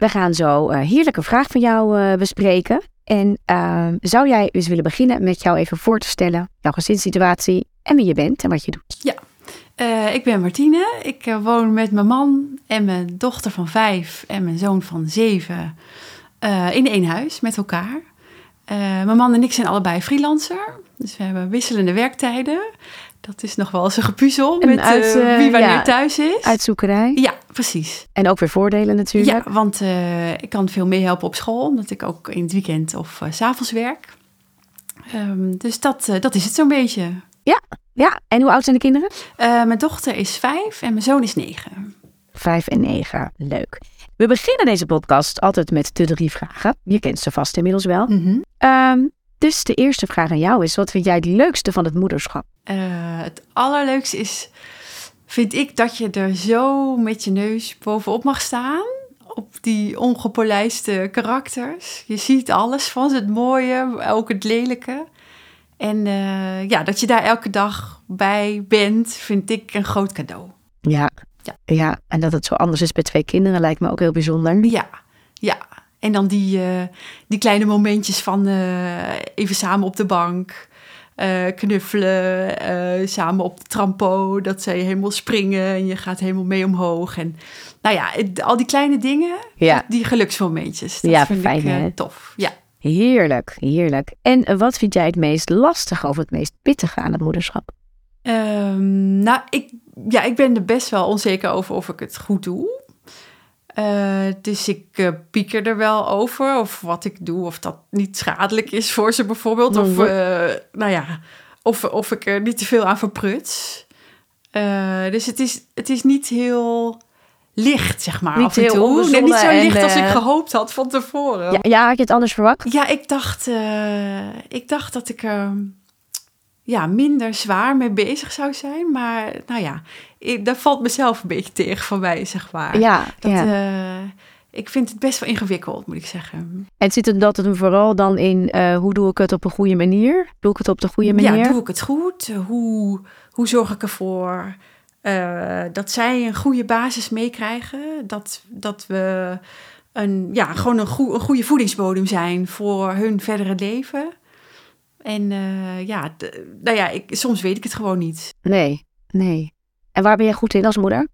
We gaan zo een heerlijke vraag van jou uh, bespreken. En uh, zou jij eens willen beginnen met jou even voor te stellen, jouw gezinssituatie en wie je bent en wat je doet? Ja, uh, ik ben Martine. Ik woon met mijn man en mijn dochter van vijf en mijn zoon van zeven in één huis met elkaar. mijn man en ik zijn allebei freelancer, dus we hebben wisselende werktijden. Dat is nog wel eens een gepuzzel met uit, wie wanneer ja, thuis is. Uitzoekerij. Ja, precies. En ook weer voordelen natuurlijk. Ja, want uh, ik kan veel meehelpen op school, omdat ik ook in het weekend of uh, s avonds werk. Um, dus dat, dat is het zo'n beetje. Ja, ja. En hoe oud zijn de kinderen? mijn dochter is vijf en mijn zoon is negen. Vijf en negen, leuk. We beginnen deze podcast altijd met de drie vragen. Je kent ze vast inmiddels wel. Mm -hmm. um, dus de eerste vraag aan jou is: wat vind jij het leukste van het moederschap? Het allerleukste is, vind ik, dat je er zo met je neus bovenop mag staan. Op die ongepolijste karakters. Je ziet alles van ze, het mooie, ook het lelijke. En uh, ja, dat je daar elke dag bij bent, vind ik een groot cadeau. Ja, ja. ja, en dat het zo anders is bij twee kinderen lijkt me ook heel bijzonder. Ja, ja. En dan die, uh, die kleine momentjes van uh, even samen op de bank, uh, knuffelen, samen op de trampo, dat zij helemaal springen en je gaat helemaal mee omhoog. En nou ja, het, al die kleine dingen, ja. die geluksmomentjes, dat ja, vind fijn, ik tof. Ja. Heerlijk, heerlijk. En wat vind jij het meest lastige of het meest pittige aan het moederschap? Um, nou, ik, ja, ik ben er best wel onzeker over of ik het goed doe. Uh, dus ik uh, pieker er wel over. Of wat ik doe, of dat niet schadelijk is voor ze bijvoorbeeld. Of, uh, nou ja, of, of ik er niet te veel aan verpruts. dus het is, het is niet heel licht, zeg maar, niet af en toe. Nee, niet zo licht als ik gehoopt had van tevoren. Ja, ja had je het anders verwacht? Ja, ik dacht, ik dacht dat ik er ja, minder zwaar mee bezig zou zijn. Maar nou ja, ik, dat valt mezelf een beetje tegen van mij, zeg maar. Ja, dat, ja. Uh, ik vind het best wel ingewikkeld, moet ik zeggen. En zit het dat het vooral dan in uh, hoe doe ik het op een goede manier? Doe ik het op de goede manier? Ja, doe ik het goed? Hoe, hoe zorg ik ervoor uh, dat zij een goede basis meekrijgen? Dat, dat we een, ja, gewoon een, goe, een goede voedingsbodem zijn voor hun verdere leven. En uh, ja, nou ja ik, soms weet ik het gewoon niet. Nee, nee. En waar ben jij goed in als moeder?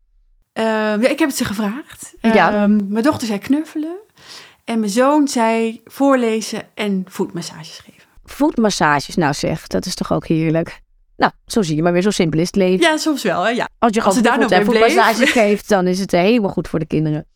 Uh, ja, ik heb het ze gevraagd. Ja. Uh, mijn dochter zei knuffelen. En mijn zoon zei voorlezen en voetmassages geven. Voetmassages, nou zeg, dat is toch ook heerlijk. Nou, zo zie je maar weer, zo simpel is het leven. Ja, soms wel, hè? ja. Als je gewoon daar nog voetmassages geeft, dan is het helemaal goed voor de kinderen.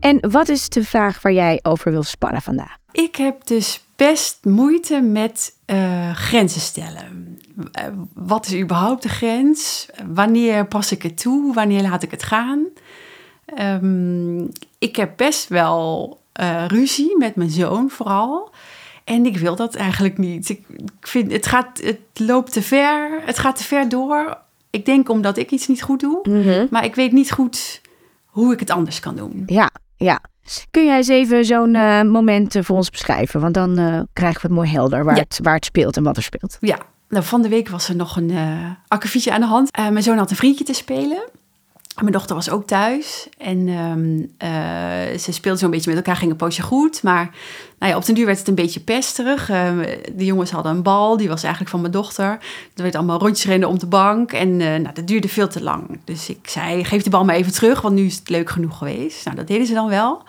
En wat is de vraag waar jij over wil sparren vandaag? Ik heb dus best moeite met uh, grenzen stellen. Uh, wat is überhaupt de grens? Wanneer pas ik het toe? Wanneer laat ik het gaan? Um, ik heb best wel uh, ruzie met mijn zoon vooral. En ik wil dat eigenlijk niet. Ik, ik vind het gaat, het loopt te ver. Het gaat te ver door. Ik denk omdat ik iets niet goed doe. Mm -hmm. Maar ik weet niet goed hoe ik het anders kan doen. Ja, ja. Kun jij eens even zo'n uh, moment uh, voor ons beschrijven? Want dan uh, krijgen we het mooi helder waar, ja. het, waar het speelt en wat er speelt. Ja, nou, van de week was er nog een uh, akkefietje aan de hand. mijn zoon had een vriendje te spelen. Mijn dochter was ook thuis. En um, ze speelden zo'n beetje met elkaar, ging een poosje goed. Maar nou ja, op den duur werd het een beetje pesterig. de jongens hadden een bal, die was eigenlijk van mijn dochter. Er werd allemaal rondjes rennen om de bank. En nou, dat duurde veel te lang. Dus ik zei, geef de bal maar even terug, want nu is het leuk genoeg geweest. Nou, dat deden ze dan wel.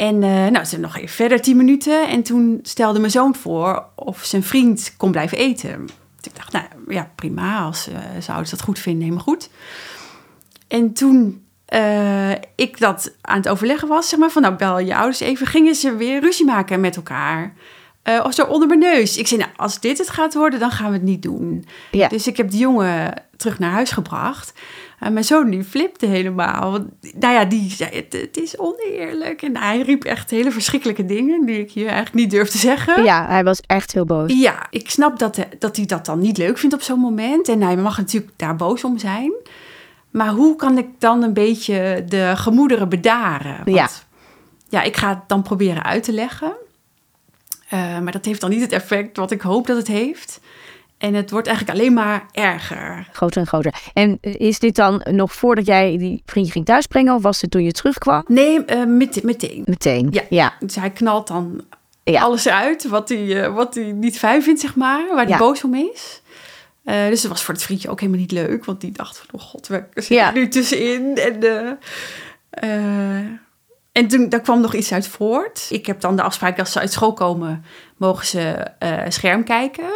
En uh, nou, ze nog even verder, tien minuten. En toen stelde mijn zoon voor of zijn vriend kon blijven eten. Dus ik dacht, nou ja, prima. Als uh, ouders dat goed vinden, helemaal goed. En toen uh, ik dat aan het overleggen was, zeg maar, van nou bel je ouders even, gingen ze weer ruzie maken met elkaar. eh, of zo onder mijn neus. Ik zei, nou, als dit het gaat worden, dan gaan we het niet doen. Ja. Dus ik heb die jongen terug naar huis gebracht. En mijn zoon die flipte helemaal. Want, nou ja, die zei, het, het is oneerlijk. En hij riep echt hele verschrikkelijke dingen... die ik hier eigenlijk niet durf te zeggen. Ja, hij was echt heel boos. Ja, ik snap dat, dat hij dat dan niet leuk vindt op zo'n moment. En hij mag natuurlijk daar boos om zijn. Maar hoe kan ik dan een beetje de gemoederen bedaren? Want, Ja. ja, ik ga het dan proberen uit te leggen. Eh, maar dat heeft dan niet het effect wat ik hoop dat het heeft. En het wordt eigenlijk alleen maar erger. Groter en groter. En is dit dan nog voordat jij die vriendje ging thuisbrengen? Of was het toen je terugkwam? Nee, eh, met, meteen. Meteen. Ja. ja. Dus hij knalt dan Ja. alles uit wat hij, eh, wat hij niet fijn vindt, zeg maar. Waar hij Ja. boos om is. Eh, dus dat was voor het vriendje ook helemaal niet leuk. Want die dacht van, oh god, we zitten Ja. nu tussenin. En, eh, eh, en toen daar kwam nog iets uit voort. Ik heb dan de afspraak dat als ze uit school komen, mogen ze eh, scherm kijken.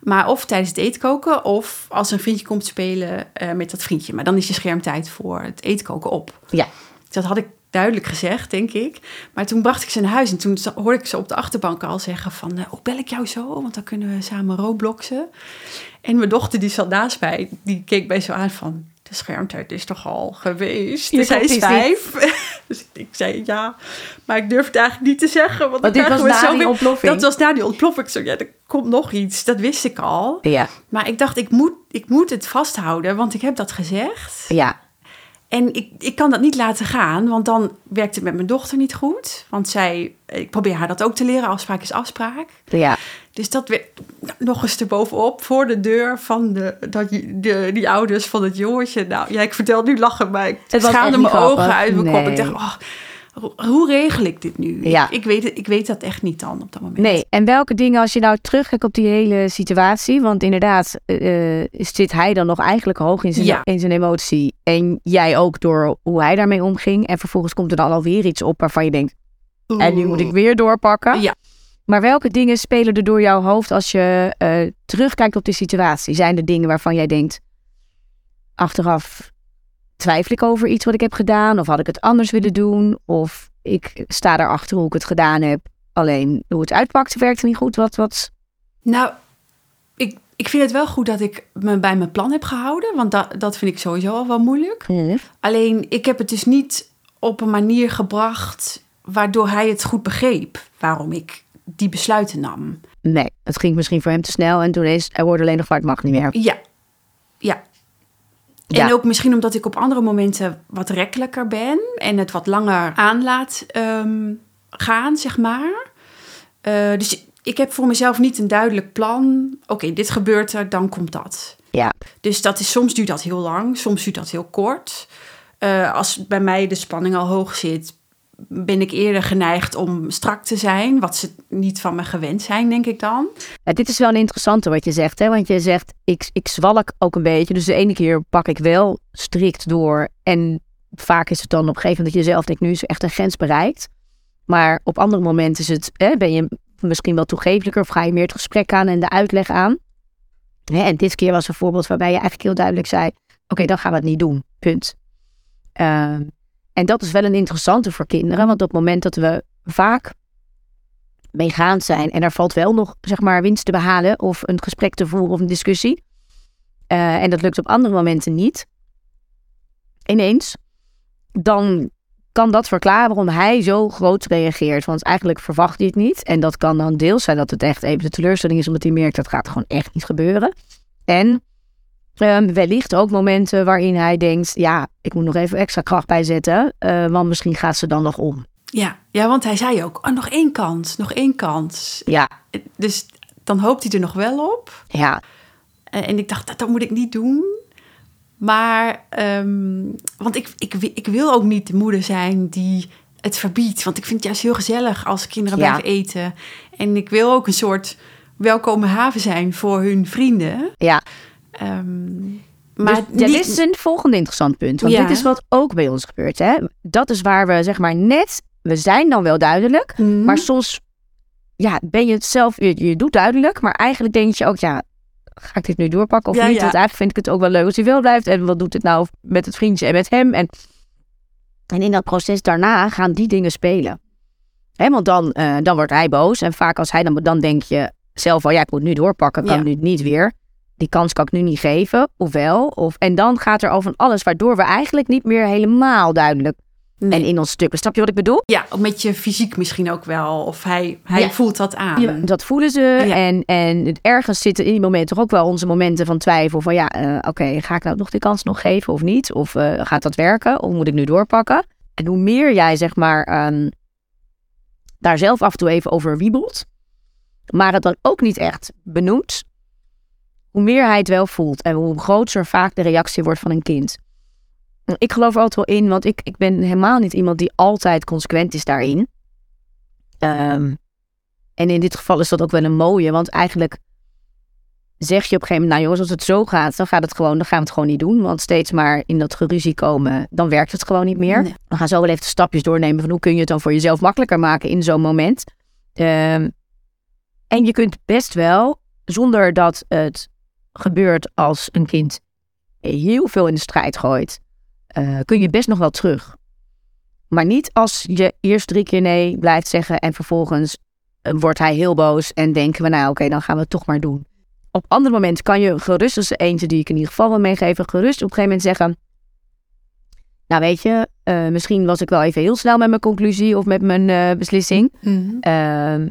Maar of tijdens het eten koken, of als een vriendje komt spelen met dat vriendje. Maar dan is je schermtijd voor het eten koken op. Ja. Dat had ik duidelijk gezegd, denk ik. Maar toen bracht ik ze naar huis en toen hoorde ik ze op de achterbank al zeggen van... eh, Oh, bel ik jou zo? Want dan kunnen we samen robloxen. En mijn dochter, die zat naast mij, die keek mij zo aan van... De schermtijd is toch al geweest? Je Dus hij is vijf. dus ik, zei ja, maar ik durf het eigenlijk niet te zeggen. Want, Want dit was na die ontploffing. Dat was na die ontploffing. Ik zo, ja, er komt nog iets. Dat wist ik al. Ja. Maar ik dacht, ik moet, ik moet het vasthouden, want ik heb dat gezegd. Ja. En ik, ik kan dat niet laten gaan, want dan werkt het met mijn dochter niet goed. Want zij, ik probeer haar dat ook te leren, afspraak is afspraak. Ja. Dus dat weer nog eens erbovenop voor de deur van de, dat, de, die ouders van het jongetje. Nou ja, ik vertel nu lachen, maar ik schaamde mijn ogen uit mijn kop. Ik dacht, oh, hoe- regel ik dit nu? Ja. Ik, weet, ik weet dat echt niet dan op dat moment. Nee, en welke dingen, als je nou terugkijkt op die hele situatie, want inderdaad eh, zit hij dan nog eigenlijk hoog in zijn, Ja. in zijn emotie en jij ook door hoe hij daarmee omging en vervolgens komt er dan alweer iets op waarvan je denkt, en nu moet ik weer doorpakken. Ja. Maar welke dingen spelen er door jouw hoofd als je eh, terugkijkt op die situatie? Zijn er dingen waarvan jij denkt, achteraf twijfel ik over iets wat ik heb gedaan? Of had ik het anders willen doen? Of ik sta erachter hoe ik het gedaan heb. Alleen hoe het uitpakte werkte niet goed. Wat, wat... Nou, ik, ik vind het wel goed dat ik me bij mijn plan heb gehouden. Want dat, dat vind ik sowieso al wel moeilijk. Alleen, ik heb het dus niet op een manier gebracht waardoor hij het goed begreep waarom ik die besluiten nam. Nee, het ging misschien voor hem te snel. En toen is hij hoorde alleen nog het mag niet meer. Ja. Ja. En ook misschien omdat ik op andere momenten wat rekkelijker ben en het wat langer aan laat ehm, gaan, zeg maar. Eh, dus ik heb voor mezelf niet een duidelijk plan. Oké, dit gebeurt er, dan komt dat. Ja. Dus dat is, soms duurt dat heel lang, soms duurt dat heel kort. Eh, als bij mij de spanning al hoog zit, ben ik eerder geneigd om strak te zijn. Wat ze niet van me gewend zijn, denk ik dan. Ja, dit is wel een interessante wat je zegt. Hè? Want je zegt, ik, ik zwalk ook een beetje. Dus de ene keer pak ik wel strikt door. En vaak is het dan op een gegeven moment dat je zelf denkt, nu is echt een grens bereikt. Maar op andere momenten is het, hè, ben je misschien wel toegeeflijker. Of ga je meer het gesprek aan en de uitleg aan. En dit keer was een voorbeeld waarbij je eigenlijk heel duidelijk zei, oké, dan gaan we het niet doen. Punt. Ehm, en dat is wel een interessante voor kinderen. Want op het moment dat we vaak meegaand zijn en er valt wel nog zeg maar winst te behalen of een gesprek te voeren of een discussie. eh, en dat lukt op andere momenten niet. Ineens. Dan kan dat verklaren waarom hij zo groot reageert. Want eigenlijk verwacht hij het niet. En dat kan dan deels zijn dat het echt even de teleurstelling is, omdat hij merkt dat gaat gewoon echt niet gebeuren. En ehm, wellicht ook momenten waarin hij denkt: ja, ik moet nog even extra kracht bijzetten, eh, want misschien gaat ze dan nog om. Ja, ja want hij zei ook, oh, nog één kans, nog één kans. Ja, Dus dan hoopt hij er nog wel op. ja, En en ik dacht, dat, dat moet ik niet doen. Maar, ehm, want ik, ik, ik wil ook niet de moeder zijn die het verbiedt. Want ik vind het juist heel gezellig als kinderen Ja. blijven eten. En ik wil ook een soort welkome haven zijn voor hun vrienden. ja. Ehm, Maar dus, ja, dit is een volgende interessant punt. Want Ja. dit is wat ook bij ons gebeurt. Hè? Dat is waar we zeg maar net... We zijn dan wel duidelijk. Mhm. Maar soms ja, ben je het zelf... Je, je doet duidelijk. Maar eigenlijk denk je ook... Ja, ga ik dit nu doorpakken of Ja, niet? Want eigenlijk vind ik het ook wel leuk als hij wel blijft. En wat doet het nou met het vriendje en met hem? En, en in dat proces daarna gaan die dingen spelen. Hè, want dan, eh, dan wordt hij boos. En vaak als hij dan, dan denk je zelf wel, ja, ik moet nu doorpakken, kan nu niet weer. Die kans kan ik nu niet geven, of wel. Of, en dan gaat er over van alles, waardoor we eigenlijk niet meer helemaal duidelijk Nee. en in ons stuk. Snap je wat ik bedoel? Ja, met je fysiek misschien ook wel. Of hij, hij Ja. voelt dat aan. Ja, dat voelen ze. Ja. En, en het ergens zitten in die momenten toch ook wel onze momenten van twijfel. Van ja, eh, oké, ga ik nou nog de kans nog geven of niet? Of eh, gaat dat werken? Of moet ik nu doorpakken? En hoe meer jij zeg maar ehm, daar zelf af en toe even over wiebelt. Maar het dan ook niet echt benoemt. Hoe meer hij het wel voelt. En hoe groter vaak de reactie wordt van een kind. Ik geloof er altijd wel in, want ik, ik ben helemaal niet iemand die altijd consequent is daarin. Ehm, en in dit geval is dat ook wel een mooie, want eigenlijk zeg je op een gegeven moment, nou jongens, als het zo gaat, dan gaat het gewoon, dan gaan we het gewoon niet doen. Want steeds maar in dat geruzie komen, dan werkt het gewoon niet meer. Nee. We gaan zo wel even de stapjes doornemen van hoe kun je het dan voor jezelf makkelijker maken in zo'n moment. Ehm, en je kunt best wel, zonder dat het gebeurt als een kind heel veel in de strijd gooit, eh, kun je best nog wel terug. Maar niet als je eerst drie keer nee blijft zeggen en vervolgens eh, wordt hij heel boos en denken we nou oké, dan gaan we het toch maar doen. Op andere momenten kan je gerust, de eentje die ik in ieder geval wil meegeven, gerust op een gegeven moment zeggen, nou weet je, eh, misschien was ik wel even heel snel met mijn conclusie of met mijn beslissing. Mhm. Ehm,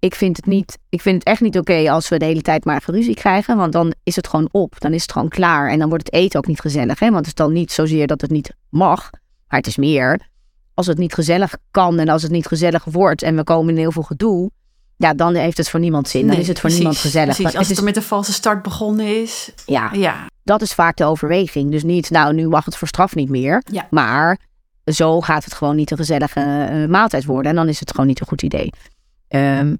ik vind het niet, ik vind het echt niet oké als we de hele tijd maar geruzie krijgen, want dan is het gewoon op, dan is het gewoon klaar en dan wordt het eten ook niet gezellig, hè? Want het is dan niet zozeer dat het niet mag, maar het is meer als het niet gezellig kan en als het niet gezellig wordt en we komen in heel veel gedoe, ja, dan heeft het voor niemand zin, dan Nee, is het voor precies, niemand gezellig. Precies. Als het is, er met een valse start begonnen is. ja, Ja, dat is vaak de overweging. Dus niet, nou, nu mag het voor straf niet meer. Ja. Maar zo gaat het gewoon niet een gezellige eh, maaltijd worden. En dan is het gewoon niet een goed idee. Ehm,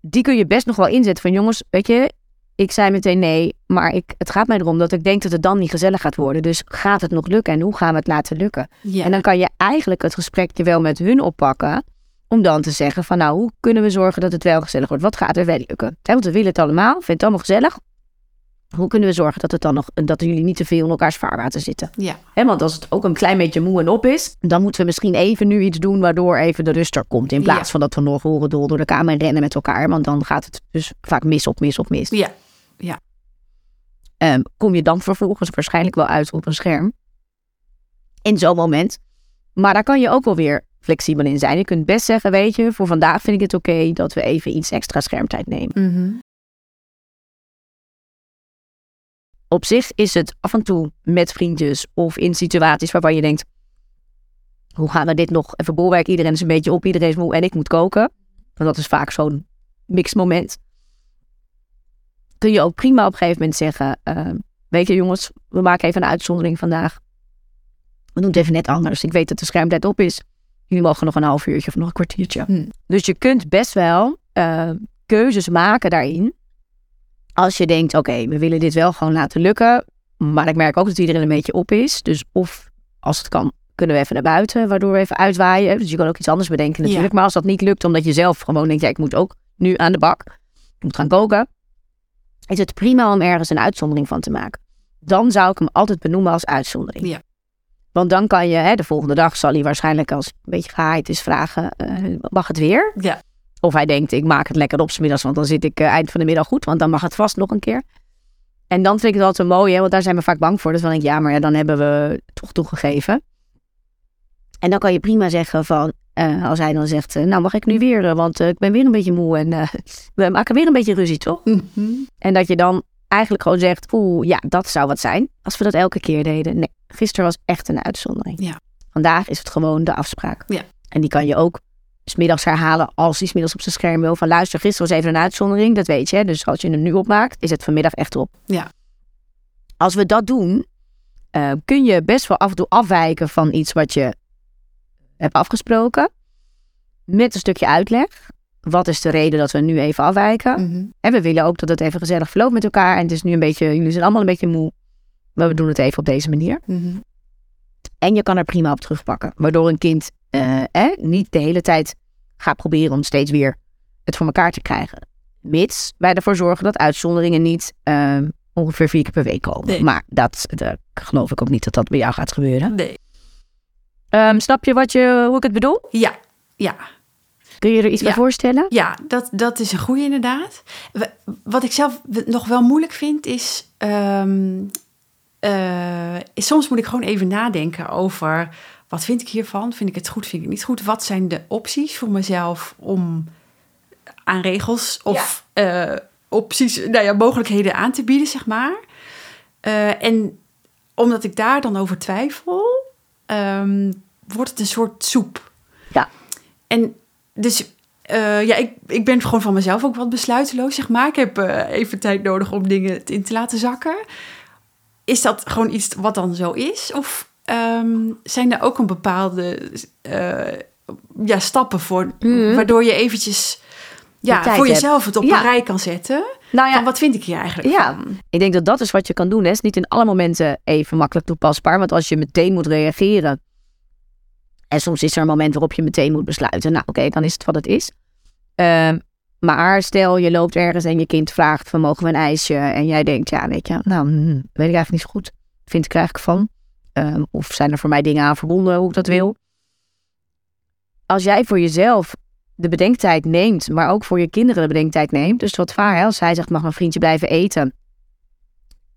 die kun je best nog wel inzetten van jongens, weet je, ik zei meteen nee, maar ik, het gaat mij erom dat ik denk dat het dan niet gezellig gaat worden. Dus gaat het nog lukken en hoe gaan we het laten lukken? ja. En dan kan je eigenlijk het gesprekje wel met hun oppakken. Om dan te zeggen van nou, hoe kunnen we zorgen dat het wel gezellig wordt? Wat gaat er wel lukken? Want we willen het allemaal, vinden het allemaal gezellig. Hoe kunnen we zorgen dat, het dan nog, dat jullie niet te veel in elkaars vaarwater zitten? ja. Hè, want als het ook een klein beetje moe en op is, dan moeten we misschien even nu iets doen waardoor even de rust er komt. In plaats Ja. van dat we nog horen door de kamer rennen met elkaar. Want dan gaat het dus vaak mis op mis op mis. Ja. Ehm, kom je dan vervolgens waarschijnlijk wel uit op een scherm. In zo'n moment. Maar daar kan je ook wel weer flexibel in zijn. Je kunt best zeggen, weet je, voor vandaag vind ik het oké dat we even iets extra schermtijd nemen. Mhm. Op zich is het af en toe met vriendjes of in situaties waarvan je denkt, hoe gaan we dit nog even bolwerken? Iedereen is een beetje op, iedereen is moe en ik moet koken. Want dat is vaak zo'n mixmoment. Kun je ook prima op een gegeven moment zeggen, eh, weet je jongens, we maken even een uitzondering vandaag. We doen het even net anders. Ik weet dat de schermtijd op is. Jullie mogen nog een half uurtje of nog een kwartiertje. Hm. Dus je kunt best wel eh, keuzes maken daarin. Als je denkt, oké, we willen dit wel gewoon laten lukken. Maar ik merk ook dat iedereen een beetje op is. Dus of als het kan, kunnen we even naar buiten, waardoor we even uitwaaien. Dus je kan ook iets anders bedenken natuurlijk. Ja. Maar als dat niet lukt, omdat je zelf gewoon denkt, ja, ik moet ook nu aan de bak. Ik moet gaan koken. Is het prima om ergens een uitzondering van te maken. Dan zou ik hem altijd benoemen als uitzondering. Ja. Want dan kan je, hè, de volgende dag zal hij waarschijnlijk als het een beetje gehaaid is vragen, eh, mag het weer? Ja. Of hij denkt, ik maak het lekker op 's middags, want dan zit ik eh, eind van de middag goed. Want dan mag het vast nog een keer. En dan vind ik het altijd mooi, hè, want daar zijn we vaak bang voor. Dus dan denk ik, ja, maar ja, dan hebben we toch toegegeven. En dan kan je prima zeggen van, eh, als hij dan zegt, eh, nou mag ik nu weer, want ik ben weer een beetje moe en we maken weer een beetje ruzie, toch? Mhm. En dat je dan eigenlijk gewoon zegt, oeh, ja, dat zou wat zijn. Als we dat elke keer deden. Nee, gisteren was echt een uitzondering. Ja. Vandaag is het gewoon de afspraak. Ja. En die kan je ook smiddags herhalen als hij smiddags op zijn scherm wil. Van luister, gisteren was even een uitzondering, dat weet je. Dus als je hem nu opmaakt, is het vanmiddag echt op. Ja. Als we dat doen, eh, kun je best wel af en toe afwijken van iets wat je hebt afgesproken. Met een stukje uitleg. Wat is de reden dat we nu even afwijken? Mhm. En we willen ook dat het even gezellig verloopt met elkaar. En het is nu een beetje, jullie zijn allemaal een beetje moe. Maar we doen het even op deze manier. Mhm. En je kan er prima op terugpakken. Waardoor een kind eh, niet de hele tijd gaat proberen om steeds weer het voor elkaar te krijgen. Mits wij ervoor zorgen dat uitzonderingen niet eh, ongeveer vier keer per week komen. Nee. Maar dat, dat geloof ik ook niet dat dat bij jou gaat gebeuren. Nee. Ehm, snap je wat je, hoe ik het bedoel? Ja, ja. Kun je er iets Ja. bij voorstellen? Ja, dat, dat is een goede inderdaad. Wat ik zelf nog wel moeilijk vind is, ehm, eh, is... Soms moet ik gewoon even nadenken over... Wat vind ik hiervan? Vind ik het goed? Vind ik het niet goed? Wat zijn de opties voor mezelf om aan regels of eh, opties, nou ja, mogelijkheden aan te bieden, zeg maar. Eh, en omdat ik daar dan over twijfel, ehm, wordt het een soort soep. Ja. En dus eh, ja, ik, ik ben gewoon van mezelf ook wat besluiteloos, zeg maar. Ik heb even tijd nodig om dingen in te laten zakken. Is dat gewoon iets wat dan zo is? Of ehm, zijn er ook een bepaalde eh, ja, stappen voor, Mhm. waardoor je eventjes ja, voor hebt. jezelf het op Ja. een rij kan zetten? Nou Van, wat vind ik hier eigenlijk Ja. van? Ik denk dat dat is wat je kan doen. Het is niet in alle momenten even makkelijk toepasbaar. Want als je meteen moet reageren. En soms is er een moment waarop je meteen moet besluiten. Nou, oké, dan is het wat het is. Ehm, maar stel je loopt ergens en je kind vraagt van mogen we een ijsje? En jij denkt, ja, weet je, nou, hm, weet ik eigenlijk niet zo goed. Vind ik er eigenlijk van. Ehm, of zijn er voor mij dingen aan verbonden hoe ik dat wil? Als jij voor jezelf de bedenktijd neemt, maar ook voor je kinderen de bedenktijd neemt. Dus wat vaar, hè, als hij zegt mag mijn vriendje blijven eten.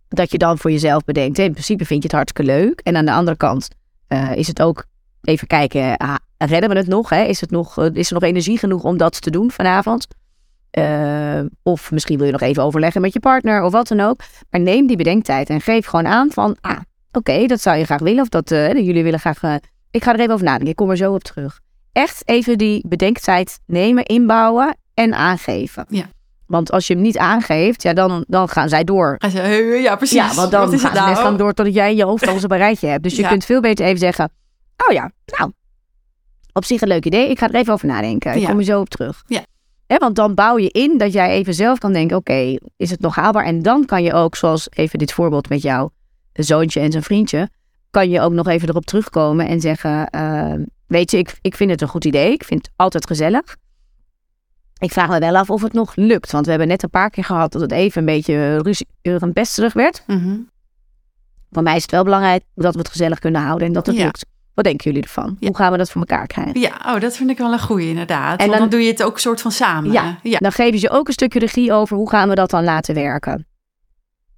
Dat je dan voor jezelf bedenkt, in principe vind je het hartstikke leuk. En aan de andere kant eh, is het ook even kijken, ah, redden we het nog? Hè? Is, het nog eh, is er nog energie genoeg om dat te doen vanavond? Eh, of misschien wil je nog even overleggen met je partner of wat dan ook. Maar neem die bedenktijd en geef gewoon aan van, ah, oké, dat zou je graag willen. Of dat eh, jullie willen graag, eh, ik ga er even over nadenken, ik kom er zo op terug. Echt even die bedenktijd nemen, inbouwen en aangeven. Ja. Want als je hem niet aangeeft, ja, dan, dan gaan zij door. "Hey, Ja, precies. Ja, want dan gaan ze net nou? lang door totdat jij in je hoofd op een rijtje hebt. Dus je Ja. kunt veel beter even zeggen, oh ja, nou, op zich een leuk idee. Ik ga er even over nadenken. Ik Ja. kom er zo op terug. Ja. Hè, want dan bouw je in dat jij even zelf kan denken, oké, is het nog haalbaar? En dan kan je ook, zoals even dit voorbeeld met jouw zoontje en zijn vriendje, kan je ook nog even erop terugkomen en zeggen, eh, weet je, ik, ik vind het een goed idee. Ik vind het altijd gezellig. Ik vraag me wel af of het nog lukt. Want we hebben net een paar keer gehad dat het even een beetje ruzie, een pesterig werd. Mhm. Voor mij is het wel belangrijk dat we het gezellig kunnen houden en dat het Ja. lukt. Wat denken jullie ervan? Ja. Hoe gaan we dat voor elkaar krijgen? Ja, oh, dat vind ik wel een goeie inderdaad. En En dan, dan- doe je het ook soort van samen. Ja. ja. Dan geven ze ook een stukje regie over hoe gaan we dat dan laten werken.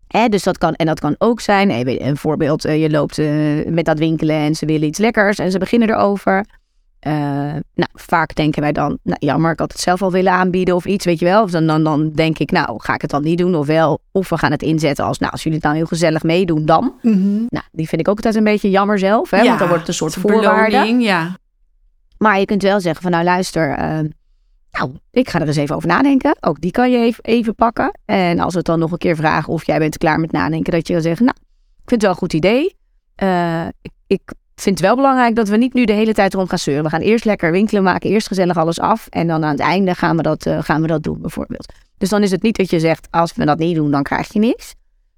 Hè, dus dat kan, en dat kan ook zijn, even een voorbeeld, eh, je loopt eh, met dat winkelen en ze willen iets lekkers en ze beginnen erover. Eh, nou, vaak denken wij dan, nou jammer, ik had het zelf al willen aanbieden of iets, weet je wel. Of dan, dan, dan denk ik, nou, ga ik het dan niet doen of wel. Of we gaan het inzetten als, nou, als jullie het nou heel gezellig meedoen, dan. Mhm. Nou, die vind ik ook altijd een beetje jammer zelf, hè, want dan wordt het een soort voorwaarde. ja. Maar je kunt wel zeggen van nou luister, eh, nou ik ga er eens even over nadenken. Ook die kan je even, pakken. En als we het dan nog een keer vragen of jij bent klaar met nadenken, dat je dan zegt, nou ik vind het wel een goed idee. Eh, ik, ik vind het wel belangrijk dat we niet nu de hele tijd erom gaan zeuren. We gaan eerst lekker winkelen, maken eerst gezellig alles af. En dan aan het einde gaan we dat, eh, gaan we dat doen bijvoorbeeld. Dus dan is het niet dat je zegt, als we dat niet doen, dan krijg je niks.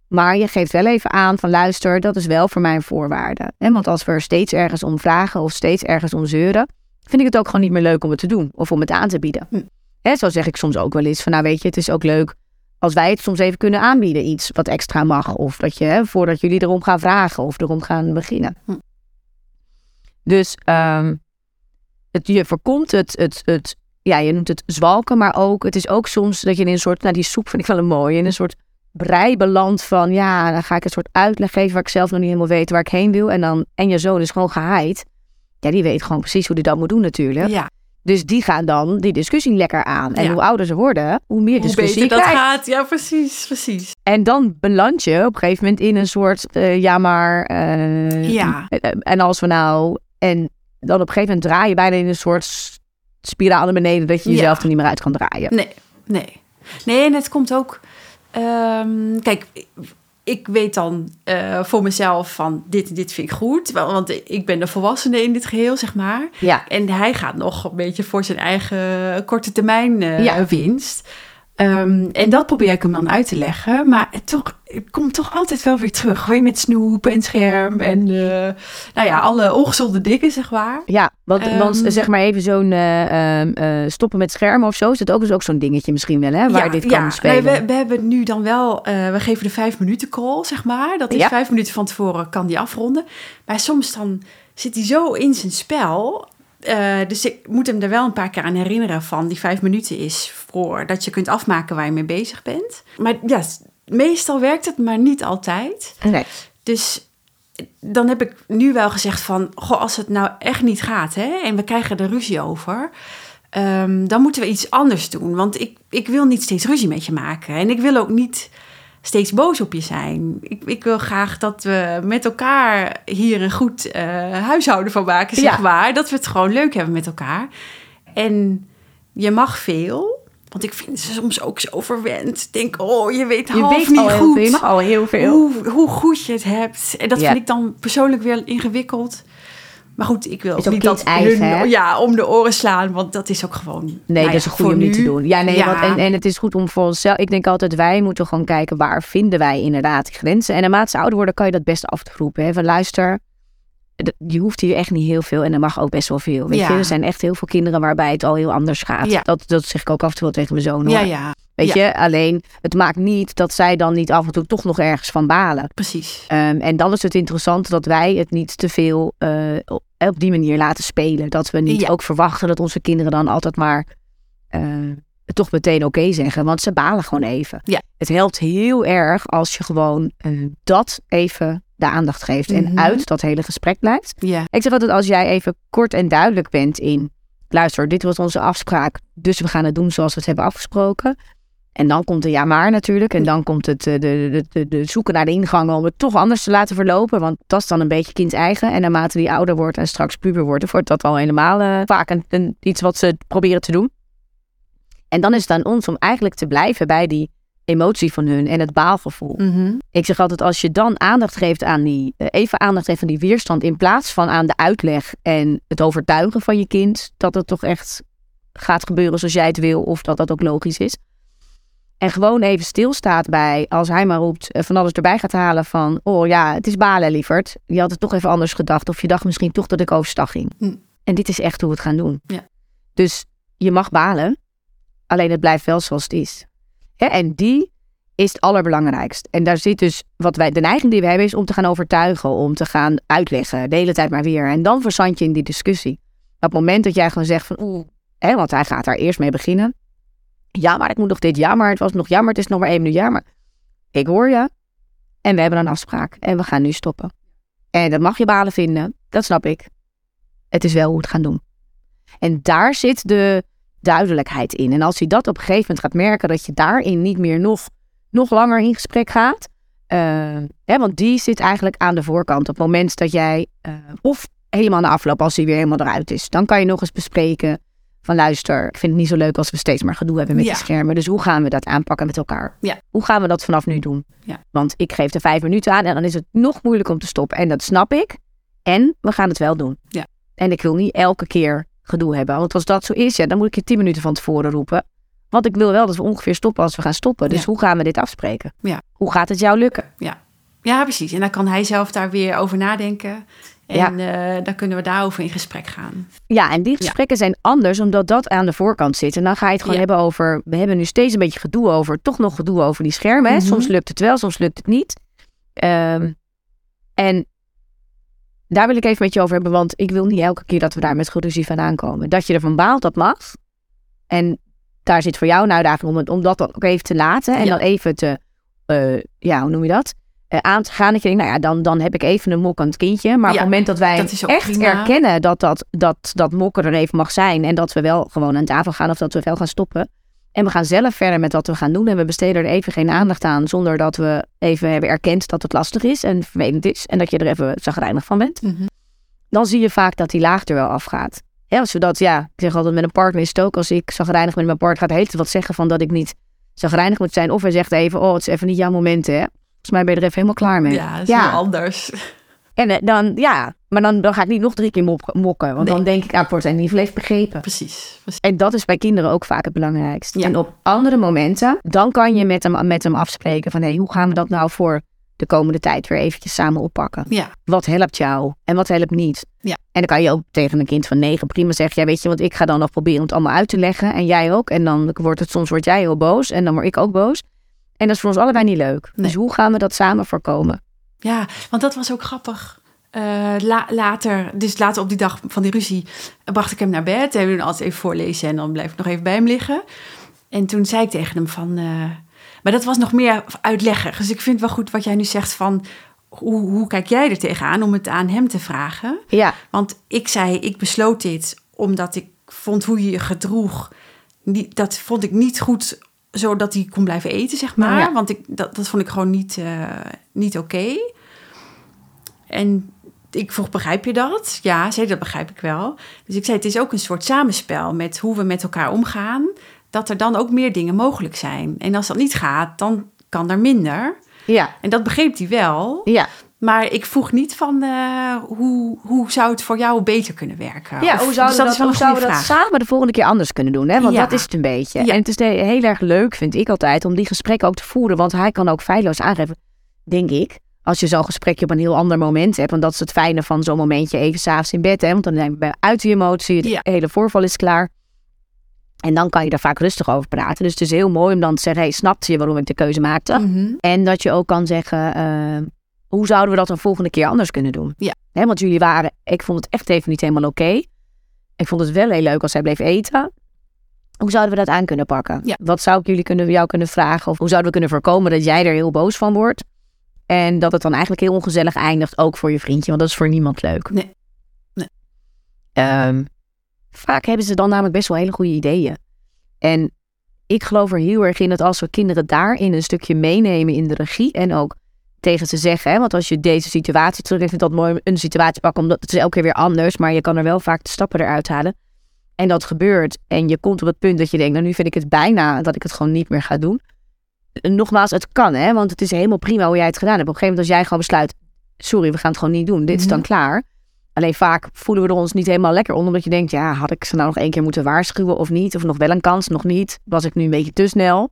Maar je geeft wel even aan van luister, dat is wel voor mij een voorwaarde. Want als we er steeds ergens om vragen of steeds ergens om zeuren, vind ik het ook gewoon niet meer leuk om het te doen of om het aan te bieden. Hm. Hè, zo zeg ik soms ook wel eens van nou weet je, het is ook leuk als wij het soms even kunnen aanbieden, iets wat extra mag. Of dat je, hè, voordat jullie erom gaan vragen of erom gaan beginnen. Hm. Dus ehm, het, je voorkomt het, het, het, ja, je noemt het zwalken, maar ook, het is ook soms dat je in een soort, nou die soep vind ik wel een mooie, in een soort brei belandt van, ja, dan ga ik een soort uitleg geven waar ik zelf nog niet helemaal weet waar ik heen wil. En dan, en je zoon is gewoon gehaaid. Ja, die weet gewoon precies hoe die dat moet doen natuurlijk. ja. Dus die gaan dan die discussie lekker aan. En Ja. hoe ouder ze worden, hoe meer Hoe discussie beter je dat gaat. Ja, precies, precies. En dan beland je op een gegeven moment in een soort, eh, ja maar... eh, Ja. eh, En als we nou... En dan op een gegeven moment draai je bijna in een soort spiraal naar beneden... dat je Ja. jezelf er niet meer uit kan draaien. Nee, nee. Nee, en het komt ook... ehm, kijk, ik weet dan eh, voor mezelf van dit, dit vind ik goed. wa- Want ik ben de volwassene in dit geheel, zeg maar. Ja, En hij gaat nog een beetje voor zijn eigen korte termijn eh, Ja. winst. Ehm, en dat probeer ik hem dan uit te leggen. Maar het, toch, het komt toch altijd wel weer terug. Weer met snoep en scherm en eh, nou ja, alle ongezonde dingen, zeg maar. ja want, want zeg maar even zo'n eh, ehm, eh, stoppen met schermen of zo... is dat ook, is ook zo'n dingetje misschien wel, hè? Waar ja, dit kan ja. spelen. Nee, we, we hebben nu dan wel, we geven de vijf minuten call, zeg maar. Dat is Ja. vijf minuten van tevoren kan die afronden. Maar soms dan zit hij zo in zijn spel. Eh, dus ik moet hem er wel een paar keer aan herinneren van die vijf minuten is voor dat je kunt afmaken waar je mee bezig bent. Maar ja, meestal werkt het, maar niet altijd. Nee. Dus dan heb ik nu wel gezegd van, goh, als het nou echt niet gaat hè, en we krijgen er ruzie over, ehm, dan moeten we iets anders doen. Want ik, ik wil niet steeds ruzie met je maken en ik wil ook niet steeds boos op je zijn. Ik, ik wil graag dat we met elkaar hier een goed eh, huishouden van maken, zeg Ja. maar. Dat we het gewoon leuk hebben met elkaar. En je mag veel. Want ik vind ze soms ook zo verwend. Ik denk, oh, je weet Je half weet niet al heel goed veel. Je mag al heel veel. hoe, hoe goed je het hebt. En dat Ja. vind ik dan persoonlijk weer ingewikkeld. Maar goed, ik wil ook niet dat hun ja, om de oren slaan. Want dat is ook gewoon... Nee, nou dat is een goede om niet te doen. Ja, nee, Ja. Want, en, en het is goed om voor onszelf. Ik denk altijd, wij moeten gewoon kijken waar vinden wij inderdaad grenzen. En naarmate ze ouder worden, kan je dat best af te roepen. Hè? Van luister, je hoeft hier echt niet heel veel en er mag ook best wel veel. Weet Ja. je, er zijn echt heel veel kinderen waarbij het al heel anders gaat. Dat, dat zeg ik ook af en toe wel tegen mijn zoon. Hoor. Ja, ja, Weet ja. je, alleen het maakt niet dat zij dan niet af en toe toch nog ergens van balen. precies. Ehm, en dan is het interessant dat wij het niet te veel eh, op, op die manier laten spelen. Dat we niet Ja. ook verwachten dat onze kinderen dan altijd maar eh, toch meteen oké zeggen. Want ze balen gewoon even. Ja. Het helpt heel erg als je gewoon eh, dat even de aandacht geeft. En Mhm. uit dat hele gesprek blijft. Ja, Ik zeg altijd, als jij even kort en duidelijk bent in... Luister, dit was onze afspraak, dus we gaan het doen zoals we het hebben afgesproken. En dan komt de ja maar natuurlijk. En dan komt het eh, de, de, de, de zoeken naar de ingang om het toch anders te laten verlopen. Want dat is dan een beetje kind-eigen. En naarmate die ouder wordt en straks puber wordt, wordt dat al helemaal eh, vaak een, een- iets wat ze proberen te doen. En dan is het aan ons om eigenlijk te blijven bij die emotie van hun en het baalgevoel. Mhm. Ik zeg altijd, als je dan aandacht geeft aan die, eh, even aandacht geeft aan die weerstand, in plaats van aan de uitleg en het overtuigen van je kind dat het toch echt gaat gebeuren zoals jij het wil, of dat dat ook logisch is. En gewoon even stilstaat bij, als hij maar roept, eh, van alles erbij gaat halen van, oh ja, het is balen, lieverd. Je had het toch even anders gedacht, of je dacht misschien toch dat ik overstag ging. Hm. En dit is echt hoe we het gaan doen. Ja. Dus je mag balen, alleen het blijft wel zoals het is. En die is het allerbelangrijkst. En daar zit dus, wat wij, de neiging die we hebben, is om te gaan overtuigen, om te gaan uitleggen, de hele tijd maar weer. En dan verzand je in die discussie. Op het moment dat jij gewoon zegt van, oeh, hè, want hij gaat daar eerst mee beginnen. Ja, maar ik moet nog dit, ja, maar het was nog jammer, het is nog maar één minuut, ja, maar ik hoor je. En we hebben een afspraak en we gaan nu stoppen. En dat mag je balen vinden, dat snap ik. Het is wel hoe het gaan doen. En daar zit de duidelijkheid in. En als hij dat op een gegeven moment gaat merken, dat je daarin niet meer nog, nog langer in gesprek gaat. eh, hè, want die zit eigenlijk aan de voorkant. Op het moment dat jij, eh, of helemaal na afloop, als hij weer helemaal eruit is, dan kan je nog eens bespreken. Van luister, ik vind het niet zo leuk als we steeds maar gedoe hebben met Ja. die schermen. Dus hoe gaan we dat aanpakken met elkaar? Ja. Hoe gaan we dat vanaf nu doen? Ja. Want ik geef er vijf minuten aan en dan is het nog moeilijk om te stoppen. En dat snap ik. En we gaan het wel doen. Ja. En ik wil niet elke keer gedoe hebben. Want als dat zo is, ja, dan moet ik je tien minuten van tevoren roepen. Want ik wil wel dat we ongeveer stoppen als we gaan stoppen. Dus Ja. hoe gaan we dit afspreken? Ja. Hoe gaat het jou lukken? ja, precies. En dan kan hij zelf daar weer over nadenken. En eh, dan kunnen we daarover in gesprek gaan. Ja, en die gesprekken zijn anders omdat dat aan de voorkant zit. En dan ga je het gewoon Ja. hebben over... We hebben nu steeds een beetje gedoe over... Toch nog gedoe over die schermen. Mhm. Soms lukt het wel, soms lukt het niet. Ehm, en daar wil ik even met je over hebben. Want ik wil niet elke keer dat we daar met geruzie van aankomen. Dat je ervan baalt, dat mag. En daar zit voor jou een uitdaging om, het, om dat dan ook even te laten. En Ja. dan even te... eh, ja, hoe noem je dat? Eh, aan te gaan. Dat je denkt, nou ja, dan, dan heb ik even een mokkend kindje. Maar op het moment dat wij dat echt prima. erkennen dat dat, dat dat mokken er even mag zijn. En dat we wel gewoon aan tafel gaan of dat we wel gaan stoppen. En we gaan zelf verder met wat we gaan doen. En we besteden er even geen aandacht aan. Zonder dat we even hebben erkend dat het lastig is en vervelend is. En dat je er even zagrijnig van bent. Mhm. Dan zie je vaak dat die laag er wel afgaat. Ja, als we dat, ja, ik zeg altijd met een partner is het ook. Als ik zagrijnig met mijn partner gaat, heet het wat zeggen van dat ik niet zagrijnig moet zijn. Of hij zegt even, oh, het is even niet jouw moment, hè. Volgens mij ben je er even helemaal klaar mee. Ja, dat is Ja. heel anders. En eh, dan, ja, maar dan, dan ga ik niet nog drie keer mokken. Want Nee. dan denk ik, ah, in ieder geval heeft begrepen. Precies. precies. En dat is bij kinderen ook vaak het belangrijkste. Ja. En op andere momenten, dan kan je met hem, met hem afspreken van... hé, hoe gaan we dat nou voor de komende tijd weer eventjes samen oppakken? Ja, Wat helpt jou en wat helpt niet? Ja. En dan kan je ook tegen een kind van negen prima zeggen... ja, weet je, want ik ga dan nog proberen het allemaal uit te leggen. En jij ook. En dan wordt het soms word jij heel boos en dan word ik ook boos. En dat is voor ons allebei niet leuk. Nee. Dus hoe gaan we dat samen voorkomen? ja, want dat was ook grappig. eh, la- later, dus later op die dag van die ruzie, bracht ik hem naar bed. En we doen altijd even voorlezen en dan blijf ik nog even bij hem liggen. En toen zei ik tegen hem van... eh, maar dat was nog meer uitleggen. Dus ik vind wel goed wat jij nu zegt van... Hoe, hoe kijk jij er tegenaan om het aan hem te vragen? Ja, Want ik zei, ik besloot dit omdat ik vond hoe je je gedroeg. Niet, dat vond ik niet goed, zodat hij kon blijven eten, zeg maar. Ja. Want ik, dat, dat vond ik gewoon niet, eh, niet oké. En ik vroeg, begrijp je dat? Ja, zei dat begrijp ik wel. Dus ik zei, het is ook een soort samenspel met hoe we met elkaar omgaan. Dat er dan ook meer dingen mogelijk zijn. En als dat niet gaat, dan kan er minder. ja, En dat begreep hij wel. ja. Maar ik vroeg niet van eh, hoe, hoe zou het voor jou beter kunnen werken? Ja, Of- hoe zouden dus dat, hoe zouden we dat vraag. samen de volgende keer anders kunnen doen? Hè? Want Ja. dat is het een beetje. Ja. En het is heel erg leuk, vind ik altijd, om die gesprekken ook te voeren. Want hij kan ook feilloos aangeven, denk ik. Als je zo'n gesprekje op een heel ander moment hebt. Want dat is het fijne van zo'n momentje even s'avonds in bed. Hè? Want dan ben je uit die emotie, het Ja. hele voorval is klaar. En dan kan je daar vaak rustig over praten. Dus het is heel mooi om dan te zeggen, hey, snapte je waarom ik de keuze maakte? Mhm. En dat je ook kan zeggen, eh, hoe zouden we dat een volgende keer anders kunnen doen? Ja. Want jullie waren, ik vond het echt even niet helemaal oké. Ik vond het wel heel leuk als hij bleef eten. Hoe zouden we dat aan kunnen pakken? Ja. Wat zou ik jullie kunnen, jou kunnen vragen? Of hoe zouden we kunnen voorkomen dat jij er heel boos van wordt? En dat het dan eigenlijk heel ongezellig eindigt, ook voor je vriendje. Want dat is voor niemand leuk. Nee. Nee. Ehm, vaak hebben ze dan namelijk best wel hele goede ideeën. En ik geloof er heel erg in dat als we kinderen daarin een stukje meenemen in de regie en ook tegen ze zeggen, hè, want als je deze situatie terug, ik vind dat mooi een situatie pakken, omdat het is elke keer weer anders, maar je kan er wel vaak de stappen eruit halen. En dat gebeurt en je komt op het punt dat je denkt, nou nu vind ik het bijna dat ik het gewoon niet meer ga doen. En Nogmaals, het kan hè, want het is helemaal prima hoe jij het gedaan hebt. Op een gegeven moment als jij gewoon besluit, sorry, we gaan het gewoon niet doen, dit is dan Mhm. klaar. Alleen vaak voelen we er ons niet helemaal lekker onder, omdat je denkt, ja, had ik ze nou nog één keer moeten waarschuwen of niet? Of nog wel een kans, nog niet? Was ik nu een beetje te snel?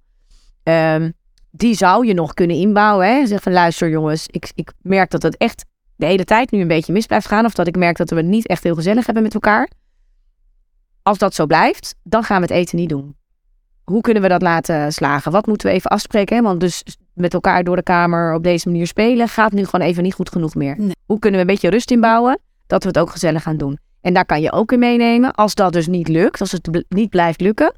Ehm, die zou je nog kunnen inbouwen. Hè? Zeg van, luister jongens, ik, ik merk dat het echt de hele tijd nu een beetje mis blijft gaan. Of dat ik merk dat we het niet echt heel gezellig hebben met elkaar. Als dat zo blijft, dan gaan we het eten niet doen. Hoe kunnen we dat laten slagen? Wat moeten we even afspreken? Hè? Want dus met elkaar door de kamer op deze manier spelen gaat nu gewoon even niet goed genoeg meer. Nee. Hoe kunnen we een beetje rust inbouwen? Dat we het ook gezellig gaan doen. En daar kan je ook in meenemen. Als dat dus niet lukt, als het niet blijft lukken,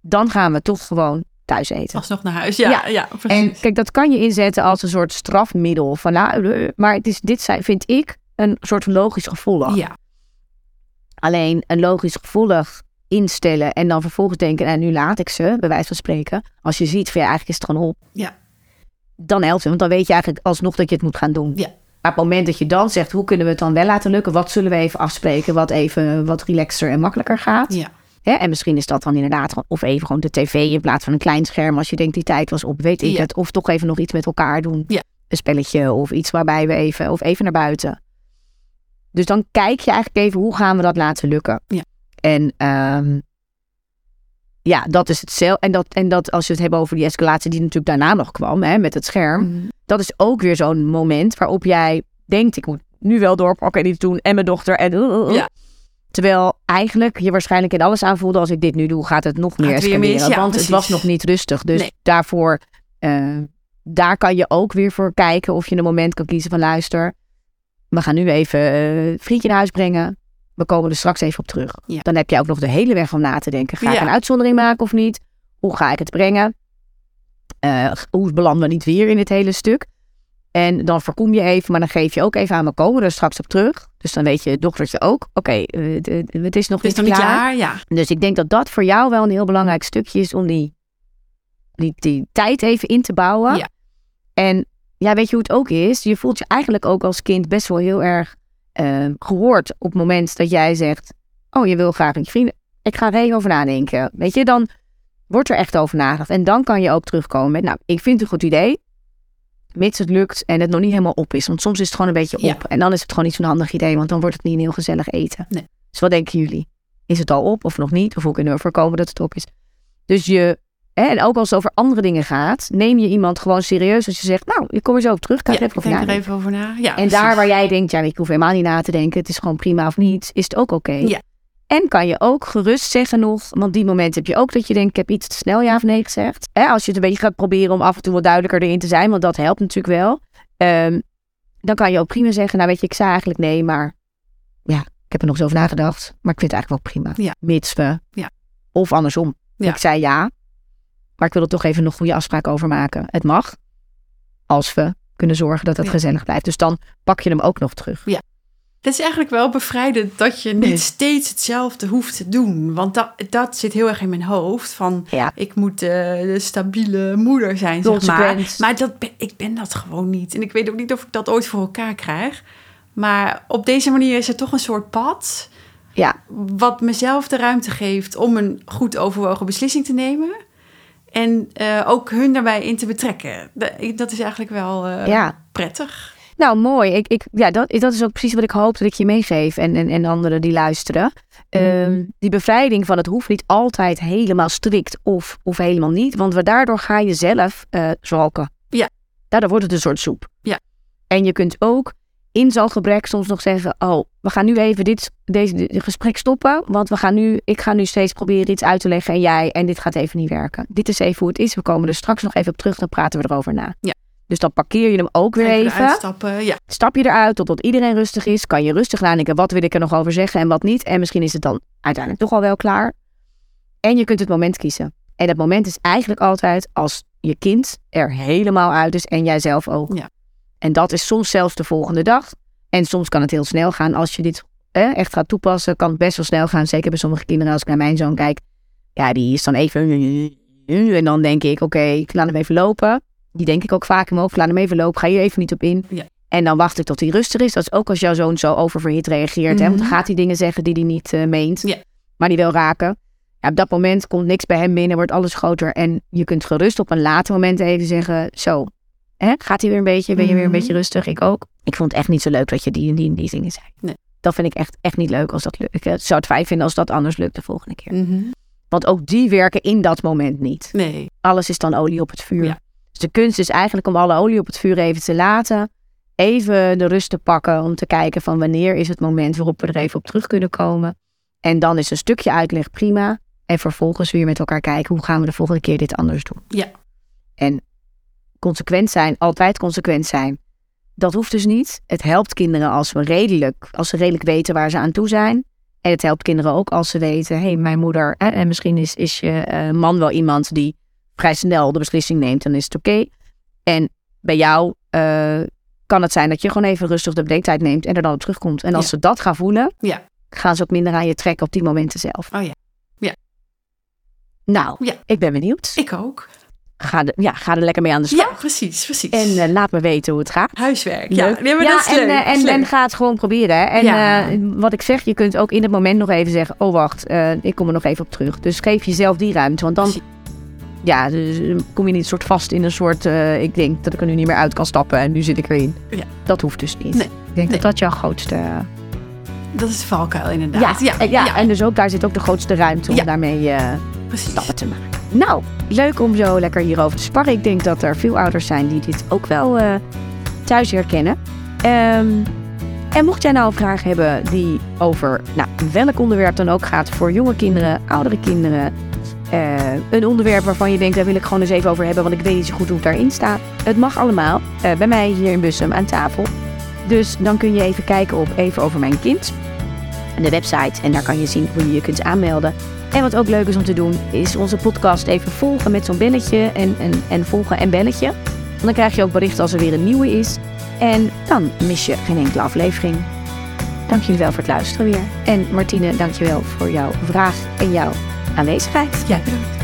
dan gaan we toch gewoon thuis eten. Alsnog naar huis. Ja, ja. Ja. precies. En kijk, dat kan je inzetten als een soort strafmiddel. Van, nou, eh, maar het is, dit zijn, vind ik een soort logisch gevolg. ja. Alleen een logisch gevolg instellen en dan vervolgens denken, en nu laat ik ze, bij wijze van spreken. Als je ziet van ja, eigenlijk is het gewoon op. Ja. Dan helpt het, want dan weet je eigenlijk alsnog dat je het moet gaan doen. Ja. Maar op het moment dat je dan zegt, hoe kunnen we het dan wel laten lukken? Wat zullen we even afspreken wat even wat relaxer en makkelijker gaat? Ja. Hè? En misschien is dat dan inderdaad of even gewoon de tv in plaats van een klein scherm. Als je denkt die tijd was op, weet ik Ja. het. Of toch even nog iets met elkaar doen. Ja. Een spelletje of iets waarbij we even, of even naar buiten. Dus dan kijk je eigenlijk even, hoe gaan we dat laten lukken? Ja. En ehm, ja, dat is hetzelfde. En dat, en dat als je het hebt over die escalatie die natuurlijk daarna nog kwam, hè, met het scherm. Mhm. Dat is ook weer zo'n moment waarop jij denkt, ik moet nu wel doorpakken en iets doen. En mijn dochter en... Ja. Terwijl eigenlijk je waarschijnlijk in alles aanvoelde, als ik dit nu doe, gaat het nog meer escaleren. mis, ja, want precies. het was nog niet rustig. Dus Nee. daarvoor, eh, daar kan je ook weer voor kijken of je een moment kan kiezen van luister. We gaan nu even eh vriendje naar huis brengen. We komen er straks even op terug. Ja. Dan heb je ook nog de hele weg om na te denken. Ga ik een uitzondering maken of niet? Hoe ga ik het brengen? Eh, hoe belanden we niet weer in het hele stuk? En dan voorkom je even, maar dan geef je ook even aan, we komen er straks op terug. Dus dan weet je dochtertje ook, oké, eh, het is nog Het is niet nog niet klaar. Ja. Dus ik denk dat dat voor jou wel een heel belangrijk stukje is om die, die, die tijd even in te bouwen. Ja. En ja, weet je hoe het ook is? Je voelt je eigenlijk ook als kind best wel heel erg eh, gehoord op het moment dat jij zegt, oh, je wil graag met je vrienden. Ik ga er even over nadenken. Weet je, dan wordt er echt over nagedacht. En dan kan je ook terugkomen met, nou, ik vind het een goed idee. Mits het lukt en het nog niet helemaal op is. Want soms is het gewoon een beetje Ja. op. En dan is het gewoon niet zo'n handig idee, want dan wordt het niet een heel gezellig eten. Nee. Dus wat denken jullie? Is het al op of nog niet? Of hoe kunnen we voorkomen dat het op is? Dus je, hè, en ook als het over andere dingen gaat, neem je iemand gewoon serieus als je zegt, nou, ik kom er zo op terug. Kan Ja, ik ik even over denk er even over na. Ja, En precies. daar waar jij denkt, ja, ik hoef helemaal niet na te denken, het is gewoon prima of niet, is het ook oké. Ja. En kan je ook gerust zeggen nog, want die moment heb je ook dat je denkt, ik heb iets te snel ja of nee gezegd. Hè, als je het een beetje gaat proberen om af en toe wat duidelijker erin te zijn, want dat helpt natuurlijk wel. Ehm, dan kan je ook prima zeggen, nou weet je, ik zei eigenlijk nee, maar ja, ik heb er nog eens over nagedacht. Maar ik vind het eigenlijk wel prima. Ja. Mits we. Ja. Of andersom. Ja. Ik zei ja, maar ik wil er toch even nog goede afspraak over maken. Het mag, als we kunnen zorgen dat het Ja. gezellig blijft. Dus dan pak je hem ook nog terug. Het is eigenlijk wel bevrijdend dat je niet Nee. steeds hetzelfde hoeft te doen. Want dat, dat zit heel erg in mijn hoofd. Van Ja. ik moet de stabiele moeder zijn, zeg maar. Maar dat ben, ik ben dat gewoon niet. En ik weet ook niet of ik dat ooit voor elkaar krijg. Maar op deze manier is er toch een soort pad... Ja, wat mezelf de ruimte geeft om een goed overwogen beslissing te nemen. En eh, ook hun daarbij in te betrekken. Da- Dat is eigenlijk wel eh, ja. prettig. Nou, mooi. Ik, ik, ja, dat, dat is ook precies wat ik hoop dat ik je meegeef en, en, en anderen die luisteren. Ehm, die bevrijding van het hoeft niet altijd helemaal strikt of, of helemaal niet. Want daardoor ga je zelf eh zwalken. Ja. Daardoor wordt het een soort soep. Ja. En je kunt ook in zo'n gebrek soms nog zeggen... oh, we gaan nu even dit, deze dit gesprek stoppen. Want we gaan nu, ik ga nu steeds proberen iets uit te leggen en jij... en dit gaat even niet werken. Dit is even hoe het is. We komen er straks nog even op terug, dan praten we erover na. Ja. Dus dan parkeer je hem ook weer Even stappen. Ja. Stap je eruit totdat iedereen rustig is. Kan je rustig nadenken, wat wil ik er nog over zeggen en wat niet. En misschien is het dan uiteindelijk toch al wel klaar. En je kunt het moment kiezen. En dat moment is eigenlijk altijd als je kind er helemaal uit is en jij zelf ook. Ja. En dat is soms zelfs de volgende dag. En soms kan het heel snel gaan. Als je dit eh, echt gaat toepassen, kan het best wel snel gaan. Zeker bij sommige kinderen. Als ik naar mijn zoon kijk, ja, die is dan even... En dan denk ik, oké, ik laat hem even lopen. Die denk ik ook vaak in mijn hoofd, laat hem even lopen. Ga hier even niet op in. Ja. En dan wacht ik tot hij rustig is. Dat is ook als jouw zoon zo oververhit reageert. hè? Want dan Mhm. gaat hij dingen zeggen die hij niet eh, meent. Ja. Maar die wel raken. Ja, op dat moment komt niks bij hem binnen, wordt alles groter. En je kunt gerust op een later moment even zeggen... Zo, hè? gaat hij weer een beetje? Ben je weer een Mhm. beetje rustig? Ik ook. Ik vond het echt niet zo leuk dat je die en die en die dingen zei. Nee. Dat vind ik echt, echt niet leuk als dat lukt. Ik eh, zou het fijn vinden als dat anders lukt de volgende keer. Mhm. Want ook die werken in dat moment niet. Nee. Alles is dan olie op het vuur. Ja. De kunst is eigenlijk om alle olie op het vuur even te laten. Even de rust te pakken om te kijken van wanneer is het moment waarop we er even op terug kunnen komen. En dan is een stukje uitleg prima. En vervolgens weer met elkaar kijken hoe gaan we de volgende keer dit anders doen. Ja. En consequent zijn, altijd consequent zijn. Dat hoeft dus niet. Het helpt kinderen als, we redelijk, als ze redelijk weten waar ze aan toe zijn. En het helpt kinderen ook als ze weten, hé, hey, mijn moeder, en misschien is, is je eh, man wel iemand die vrij snel de beslissing neemt, dan is het oké. En bij jou eh, kan het zijn dat je gewoon even rustig de bedenktijd neemt en er dan op terugkomt. En als Ja. ze dat gaan voelen, Ja. gaan ze ook minder aan je trekken op die momenten zelf. Oh ja. Ja. Nou, Ja. ik ben benieuwd. Ik ook. Ga, er, ja, ga er lekker mee aan de slag. Ja, precies, precies. En eh, laat me weten hoe het gaat. Huiswerk. Ja, Leuk. nee, maar dat is en, leuk. eh, en, ga het gewoon proberen. Hè? En Ja. wat ik zeg, je kunt ook in het moment nog even zeggen: Oh, wacht, ik kom er nog even op terug. Dus geef jezelf die ruimte. Want dan Precies. Ja, dus, eh, kom je niet soort vast in een soort. eh, ik denk dat ik er nu niet meer uit kan stappen en nu zit ik erin. Ja. Dat hoeft dus niet. Nee. Ik denk Nee. dat dat jouw grootste. Dat is de valkuil Ja, inderdaad. ja, ja, en dus ook daar zit ook de grootste ruimte om Ja. daarmee eh, stappen te maken. Nou, leuk om zo lekker hierover te sparren. Ik denk dat er veel ouders zijn die dit ook wel thuis herkennen. Ehm, en mocht jij nou een vraag hebben die over nou, welk onderwerp dan ook gaat voor jonge kinderen, oudere kinderen. Eh, een onderwerp waarvan je denkt, daar wil ik gewoon eens even over hebben, want ik weet niet zo goed hoe het daarin staat. Het mag allemaal eh, bij mij hier in Bussum aan tafel. Dus dan kun je even kijken op Even Over Mijn Kind. De website. En daar kan je zien hoe je je kunt aanmelden. En wat ook leuk is om te doen, is onze podcast even volgen met zo'n belletje. En, en, en volgen en belletje. Dan krijg je ook berichten als er weer een nieuwe is. En dan mis je geen enkele aflevering. Dank jullie wel voor het luisteren weer. En Martine, dank je wel voor jouw vraag en jouw aanwezigheid. Ja, bedankt.